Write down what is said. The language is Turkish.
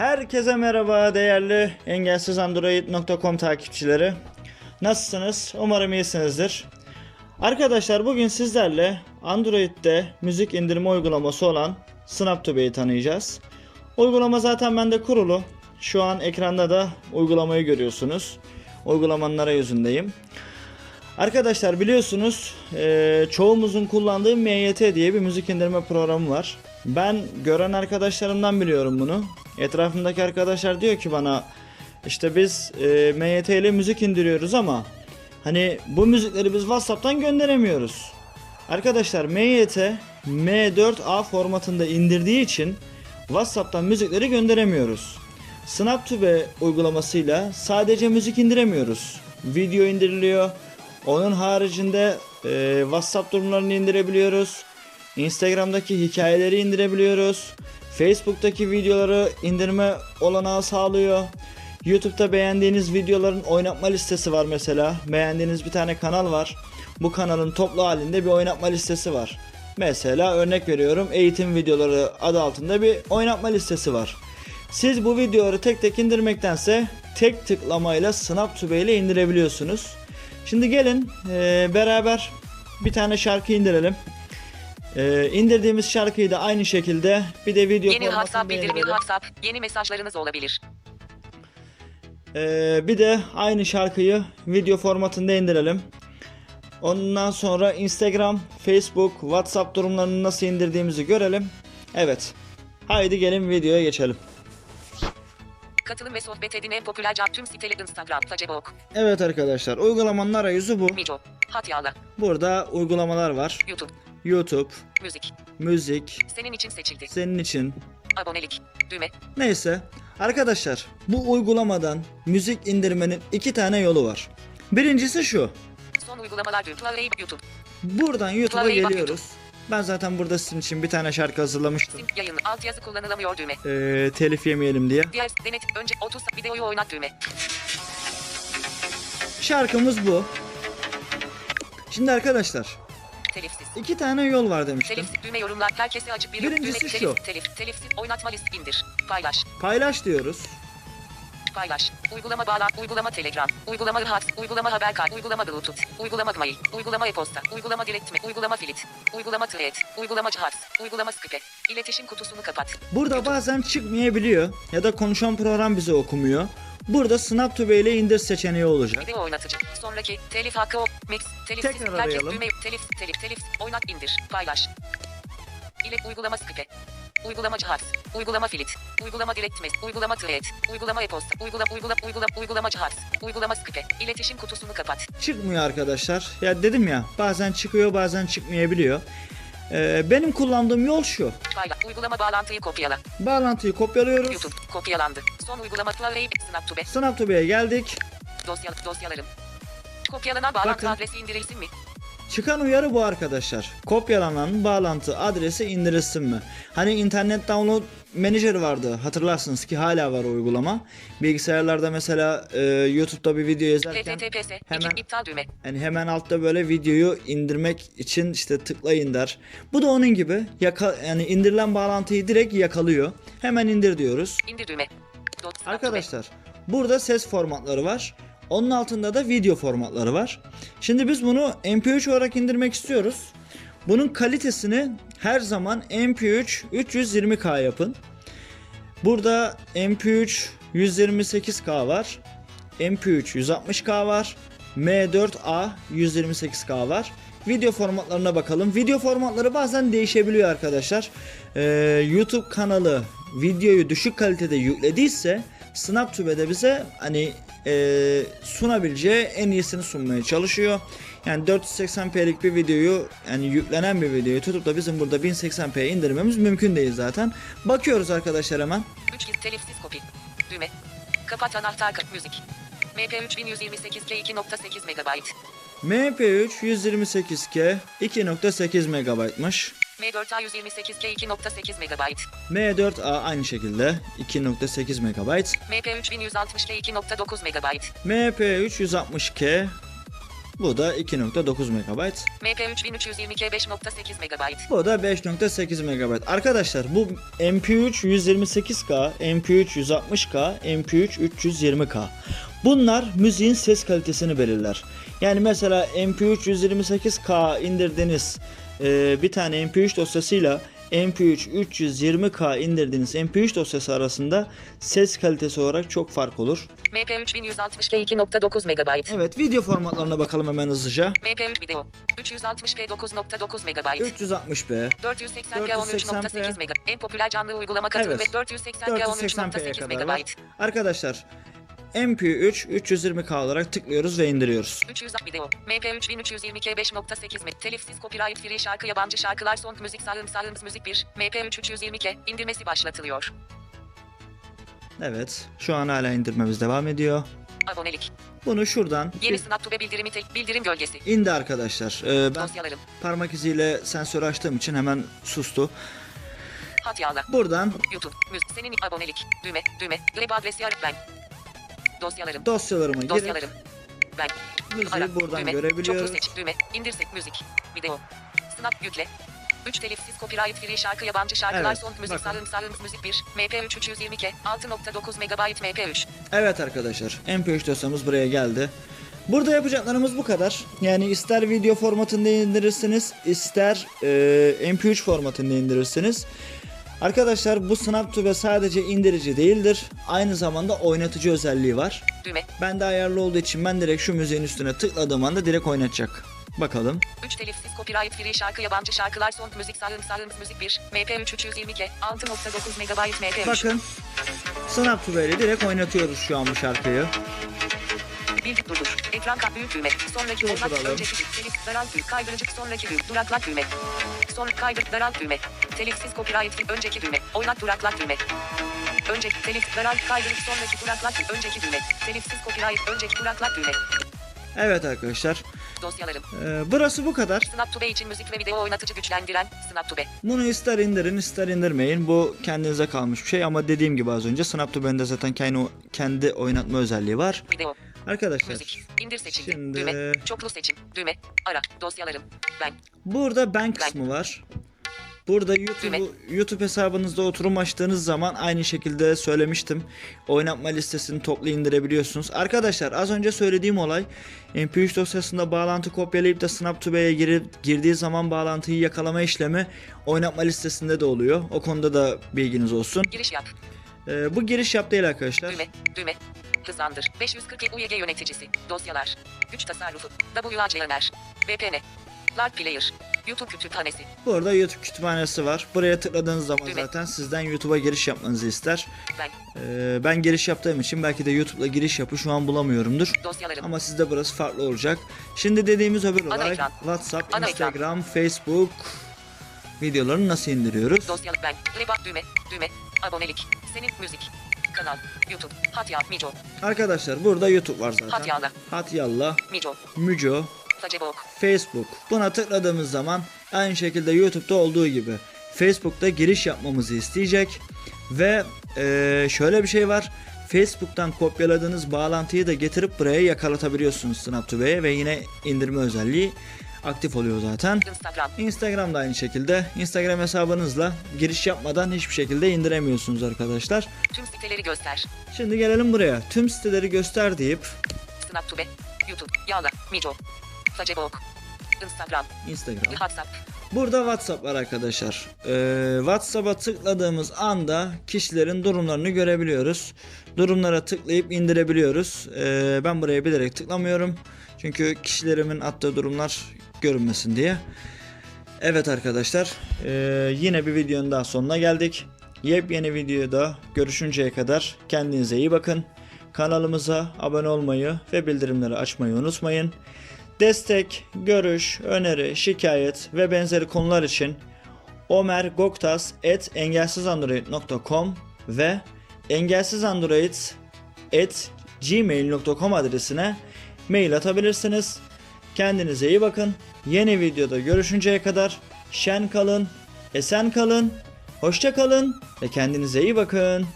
Herkese merhaba değerli engelsizandroid.com takipçileri. Nasılsınız? Umarım iyisinizdir. Arkadaşlar bugün sizlerle Android'de müzik indirme uygulaması olan SnapToBe'yi tanıyacağız. Uygulama zaten bende kurulu. Şu an ekranda da uygulamayı görüyorsunuz. Uygulamanın arayüzündeyim. Arkadaşlar biliyorsunuz eee, çoğumuzun kullandığı MYT diye bir müzik indirme programı var. Ben gören arkadaşlarımdan biliyorum bunu. Etrafımdaki arkadaşlar diyor ki bana işte biz eee MYT ile müzik indiriyoruz ama hani bu müzikleri biz WhatsApp'tan gönderemiyoruz. Arkadaşlar MYT M4A formatında indirdiği için WhatsApp'tan müzikleri gönderemiyoruz. SnapTube uygulamasıyla sadece müzik indiremiyoruz. Video indiriliyor. Onun haricinde e, WhatsApp durumlarını indirebiliyoruz. Instagram'daki hikayeleri indirebiliyoruz. Facebook'taki videoları indirme olanağı sağlıyor. YouTube'da beğendiğiniz videoların oynatma listesi var mesela. Beğendiğiniz bir tane kanal var. Bu kanalın toplu halinde bir oynatma listesi var. Mesela örnek veriyorum eğitim videoları adı altında bir oynatma listesi var. Siz bu videoları tek tek indirmektense tek tıklamayla SnapTube ile indirebiliyorsunuz. Şimdi gelin e, beraber bir tane şarkı indirelim. E, indirdiğimiz şarkıyı da aynı şekilde bir de video Yeni WhatsApp bildirimi. WhatsApp. Yeni mesajlarınız olabilir. Ee, bir de aynı şarkıyı video formatında indirelim. Ondan sonra Instagram, Facebook, WhatsApp durumlarını nasıl indirdiğimizi görelim. Evet. Haydi gelin videoya geçelim. Katılım ve sohbet edin en popüler tüm siteler Instagram, Facebook, Evet arkadaşlar uygulamanın arayüzü bu. Mico, Hatyala, Burada uygulamalar var. YouTube, YouTube, müzik. müzik, Senin için seçildi. senin için. Abonelik, düğme, Neyse. Arkadaşlar bu uygulamadan müzik indirmenin iki tane yolu var. Birincisi şu. son uygulamalar Play, YouTube, Buradan YouTube'a Play geliyoruz. Ben zaten burada sizin için bir tane şarkı hazırlamıştım. yayın, altyazı kullanılamıyor düğme. Ee, telif yemeyelim diye. Diğer denet, önce 30 videoyu oynat düğme. Şarkımız bu. Şimdi arkadaşlar Telifsiz. iki tane yol var demiştim. Telifsiz düğme yorumlar herkese açık bir Birincisi düğme, şu. telif, telif, telifsiz oynatma list indir. Paylaş. Paylaş diyoruz. Paylaş. Uygulama bağlan. Uygulama Telegram. Uygulama Hats. Uygulama haber kart. Uygulama Bluetooth. Uygulama Mail. Uygulama e-posta. Uygulama diletme. Uygulama Filit. Uygulama Thread. Uygulama Hats. Uygulama Skype. İletişim kutusunu kapat. Burada bazen çıkmayabiliyor ya da konuşan program bize okumuyor. Burada SnapTube ile indir seçeneği olacak. Video oynatıcı. Sonraki telif hakkı o. Mix. Telifsiz. Tekrar Herkes arayalım. düğme. Telif. Telif. Telif. Oynat indir. Paylaş. İle uygulama Skype. Uygulama Hats. Uygulama Filit. Uygulama diletme. Uygulama Thread. Uygulama e-posta. Uygula uygula uygula uygulama Hats. Uygulama Skype. İletişim kutusunu kapat. Çıkmıyor arkadaşlar. Ya dedim ya bazen çıkıyor bazen çıkmayabiliyor. Ee, benim kullandığım yol şu. Uygulama bağlantıyı kopyala. Bağlantıyı kopyalıyoruz. YouTube kopyalandı. Son uygulama Play SnapTube SnapTube'ye geldik. dosya dosyalarım. Kopyalanan bağlantı Bakın. adresi indirilsin mi? Çıkan uyarı bu arkadaşlar. Kopyalanan bağlantı adresi indirilsin mi? Hani internet download manager vardı hatırlarsınız ki hala var o uygulama. Bilgisayarlarda mesela e, YouTube'da bir video yazarken hemen iki, iptal düğme. hani hemen altta böyle videoyu indirmek için işte tıklayın der. Bu da onun gibi yaka, yani indirilen bağlantıyı direkt yakalıyor. Hemen indir diyoruz. İndir düğme. Arkadaşlar burada ses formatları var. Onun altında da video formatları var. Şimdi biz bunu MP3 olarak indirmek istiyoruz. Bunun kalitesini her zaman MP3 320K yapın. Burada MP3 128K var. MP3 160K var. M4A 128K var. Video formatlarına bakalım. Video formatları bazen değişebiliyor arkadaşlar. Ee, YouTube kanalı videoyu düşük kalitede yüklediyse SnapTube'de bize hani e, sunabileceği en iyisini sunmaya çalışıyor. Yani 480p'lik bir videoyu yani yüklenen bir videoyu tutup da bizim burada 1080p'ye indirmemiz mümkün değil zaten. Bakıyoruz arkadaşlar hemen. 3 git telifsiz kopya. Düğme. Kapat anahtar kap müzik. MP3 1128 K 2.8 MB. MP3 128K 2.8 MB'mış. M4A 128 K 2.8 MB. M4A aynı şekilde 2.8 MB. MP3 1160 K 2.9 MB. MP3 160K Bu da 2.9 MB. MP 3322 5.8 MB. Bu da 5.8 MB. Arkadaşlar bu MP3 128K, MP3 160K, MP3 320K. Bunlar müziğin ses kalitesini belirler. Yani mesela MP3 128K indirdiğiniz e, bir tane MP3 dosyasıyla MP3 320K indirdiğiniz MP3 dosyası arasında ses kalitesi olarak çok fark olur. MP 3160p 2.9 MB. Evet video formatlarına bakalım hemen hızlıca. MP3 video 360p 9.9 MB. 360p, 480p 13.8 MB. En popüler canlı uygulama katılım Evet. ve 480p 480p'ye 13.8 kadar MB. Arkadaşlar MP3 320K olarak tıklıyoruz ve indiriyoruz. 300 video. MP 3322 5.8 M. Telifsiz copyright free şarkı yabancı şarkılar son müzik sağım sağım müzik 1. MP 3322 indirmesi başlatılıyor. Evet şu an hala indirmemiz devam ediyor. Abonelik. Bunu şuradan Yeni bir SnapTube bildirimi tek bildirim gölgesi. indi arkadaşlar. Ee, ben Dosyalarım. parmak iziyle sensör açtığım için hemen sustu. Hat yağla. Buradan YouTube. Müzik. Senin abonelik. Düğme. Düğme. Grab adresi ben. Dosyalarım. dosyalarıma girip Dosyalarım. Ben. müziği Ara. buradan düğme. Çoklu seç. Düğme. İndir seç. Müzik. Video. Snap yükle. 3 telifsiz copyright free şarkı yabancı şarkılar Evet, son müzik bakın. sağım müzik 1. MP 3 322 6.9 MB MP3. Evet arkadaşlar MP3 dosyamız buraya geldi. Burada yapacaklarımız bu kadar. Yani ister video formatında indirirsiniz, ister e, MP3 formatında indirirsiniz. Arkadaşlar bu SnapTube sadece indirici değildir. Aynı zamanda oynatıcı özelliği var. Düğme. Ben de ayarlı olduğu için ben direkt şu müziğin üstüne tıkladığım anda direkt oynatacak. Bakalım. 3 telifsiz copyright free şarkı yabancı şarkılar son müzik sağım sağım müzik 1. MP 3 322 6.9 MB MP3. Bakın. SnapTube ile direkt oynatıyoruz şu an bu şarkıyı. Bildik durdur. Ekran kart büyük düğme. Sonraki olmak önceki. Telif daralt düğme. Kaydırıcı sonraki düğme. Duraklat düğme. Son kaydır daralt düğme. Telifsiz copyright önceki düğme. Oynat duraklat düğme. Önceki telif daralt kaydırıcı sonraki duraklat önceki düğme. Telifsiz copyright önceki duraklat düğme. Evet arkadaşlar. Dosyalarım. e, burası bu kadar. SnapTube için müzik ve video oynatıcı güçlendiren SnapTube. Bunu ister indirin ister indirmeyin. Bu kendinize kalmış bir şey ama dediğim gibi az önce SnapTube'nin de zaten kendi, kendi oynatma özelliği var. Video. Arkadaşlar Müzik. İndir seçildi. Şimdi- Düğme. Çoklu seçim. Düğme. Ara. Dosyalarım. Ben. burada ben kısmı var. Burada YouTube YouTube hesabınızda oturum açtığınız zaman aynı şekilde söylemiştim. Oynatma listesini toplu indirebiliyorsunuz. Arkadaşlar az önce söylediğim olay MP3 dosyasında bağlantı kopyalayıp da SnapTube'ye girip girdiği zaman bağlantıyı yakalama işlemi oynatma listesinde de oluyor. O konuda da bilginiz olsun. Giriş yap. Ee, bu giriş yap değil arkadaşlar. Düğme. Düğme. Hızlandır. 540 UYG yöneticisi. Dosyalar. Güç tasarrufu. WACNR. VPN. Lark Player. YouTube kütüphanesi. Burada YouTube kütüphanesi var. Buraya tıkladığınız zaman Düğme. zaten sizden YouTube'a giriş yapmanızı ister. Ben. Ee, ben giriş yaptığım için belki de YouTube'la giriş yapı şu an bulamıyorumdur. Dosyalarım. Ama sizde burası farklı olacak. Şimdi dediğimiz öbür Ana olay ekran. WhatsApp, Ana ekran. Instagram, Facebook videolarını nasıl indiriyoruz? Dosyalı ben. Reba düğme. Düğme. Abonelik. Senin müzik. Kanal. YouTube. Hatya. Mico. Arkadaşlar burada YouTube var zaten. Hatyala. Hatyalla, Mico. Müco, Facebook. Facebook. Buna tıkladığımız zaman aynı şekilde YouTube'da olduğu gibi Facebook'ta giriş yapmamızı isteyecek ve eee, şöyle bir şey var. Facebook'tan kopyaladığınız bağlantıyı da getirip buraya yakalatabiliyorsunuz SnapTube'ye ve yine indirme özelliği aktif oluyor zaten. Instagram. Instagram da aynı şekilde. Instagram hesabınızla giriş yapmadan hiçbir şekilde indiremiyorsunuz arkadaşlar. Tüm siteleri göster. Şimdi gelelim buraya. Tüm siteleri göster deyip SnapTube. YouTube. Yala. Mico. Facebook. Instagram. Instagram. WhatsApp. Burada WhatsApp var arkadaşlar. Ee, WhatsApp'a tıkladığımız anda kişilerin durumlarını görebiliyoruz. Durumlara tıklayıp indirebiliyoruz. Ee, ben buraya bilerek tıklamıyorum. Çünkü kişilerimin attığı durumlar görünmesin diye. Evet arkadaşlar. ee, yine bir videonun daha sonuna geldik. Yepyeni videoda görüşünceye kadar kendinize iyi bakın. Kanalımıza abone olmayı ve bildirimleri açmayı unutmayın. Destek, görüş, öneri, şikayet ve benzeri konular için omergoktas.engelsizandroid.com ve engelsizandroid.gmail.com adresine mail atabilirsiniz. Kendinize iyi bakın. Yeni videoda görüşünceye kadar şen kalın, esen kalın, hoşça kalın ve kendinize iyi bakın.